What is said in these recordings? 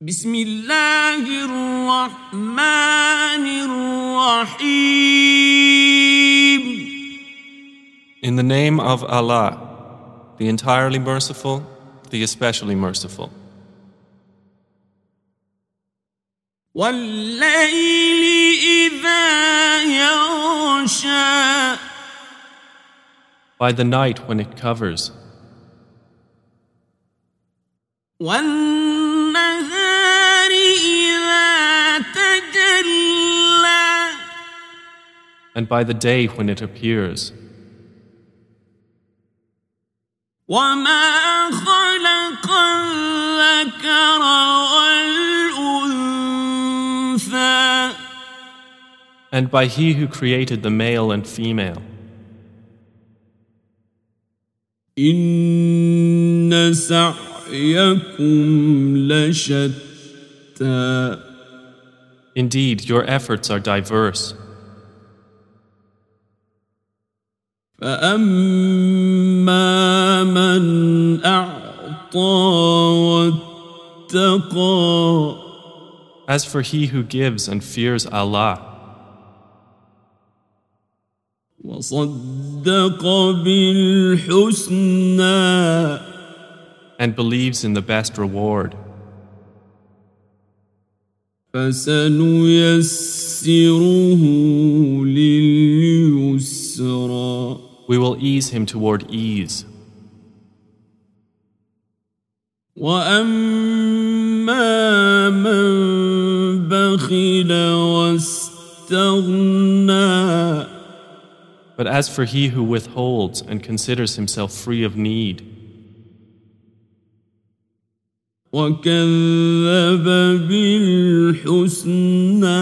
بسم الله الرحمن الرحيم In the name of Allah, the entirely merciful, the especially merciful. والليل إذا يغشى By the night when it covers, and by the day when it appears, وما خلق الذكر والأنثى and by He who created the male and female. إن سعيكم لشتى Indeed, your efforts are diverse. فأما من أعطى واتقى As for he who gives and fears Allah وصدق بالحسنى and believes in the best reward, فسنيسره لليسرى we will ease him toward ease. وأما من بخل واستغنى But as for he who withholds and considers himself free of need, وكذب بالحسنى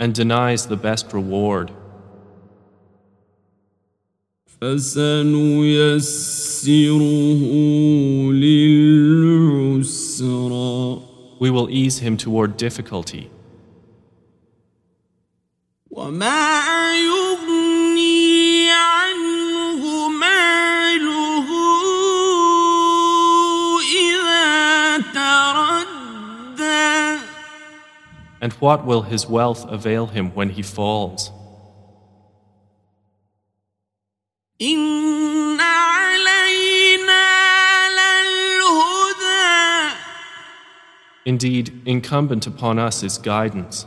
and denies the best reward, فسنيسره للعسرى we will ease him toward difficulty. وما يغني عنه ماله إذا تردى And what will his wealth avail him when he falls? Indeed, incumbent upon us is guidance.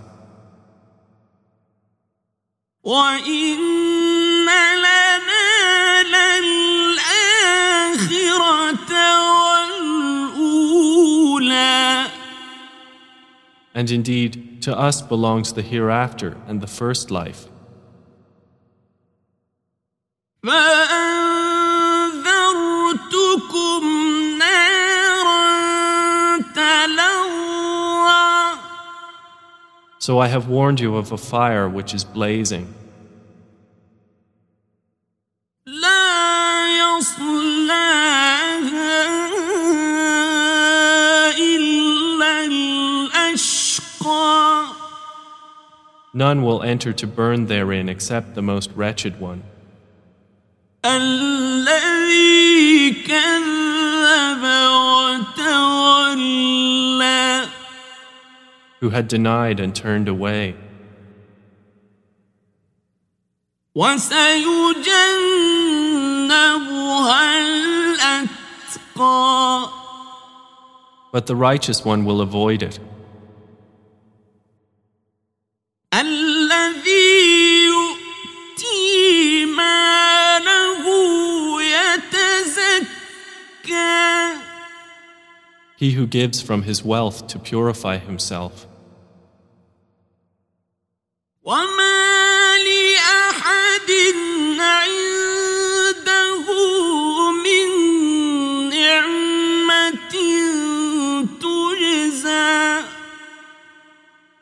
And indeed, to us belongs the hereafter and the first life. So I have warned you of a fire which is blazing. None will enter to burn therein except the most wretched one. who had denied and turned away. But the righteous one will avoid it. he who gives from his wealth to purify himself.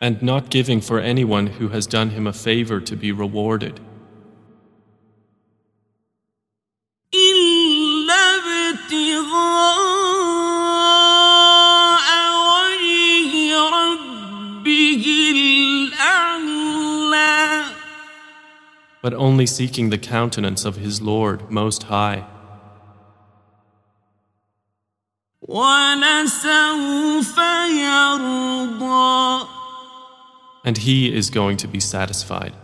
And not giving for anyone who has done him a favor to be rewarded. but only seeking the countenance of his Lord Most High. And he is going to be satisfied.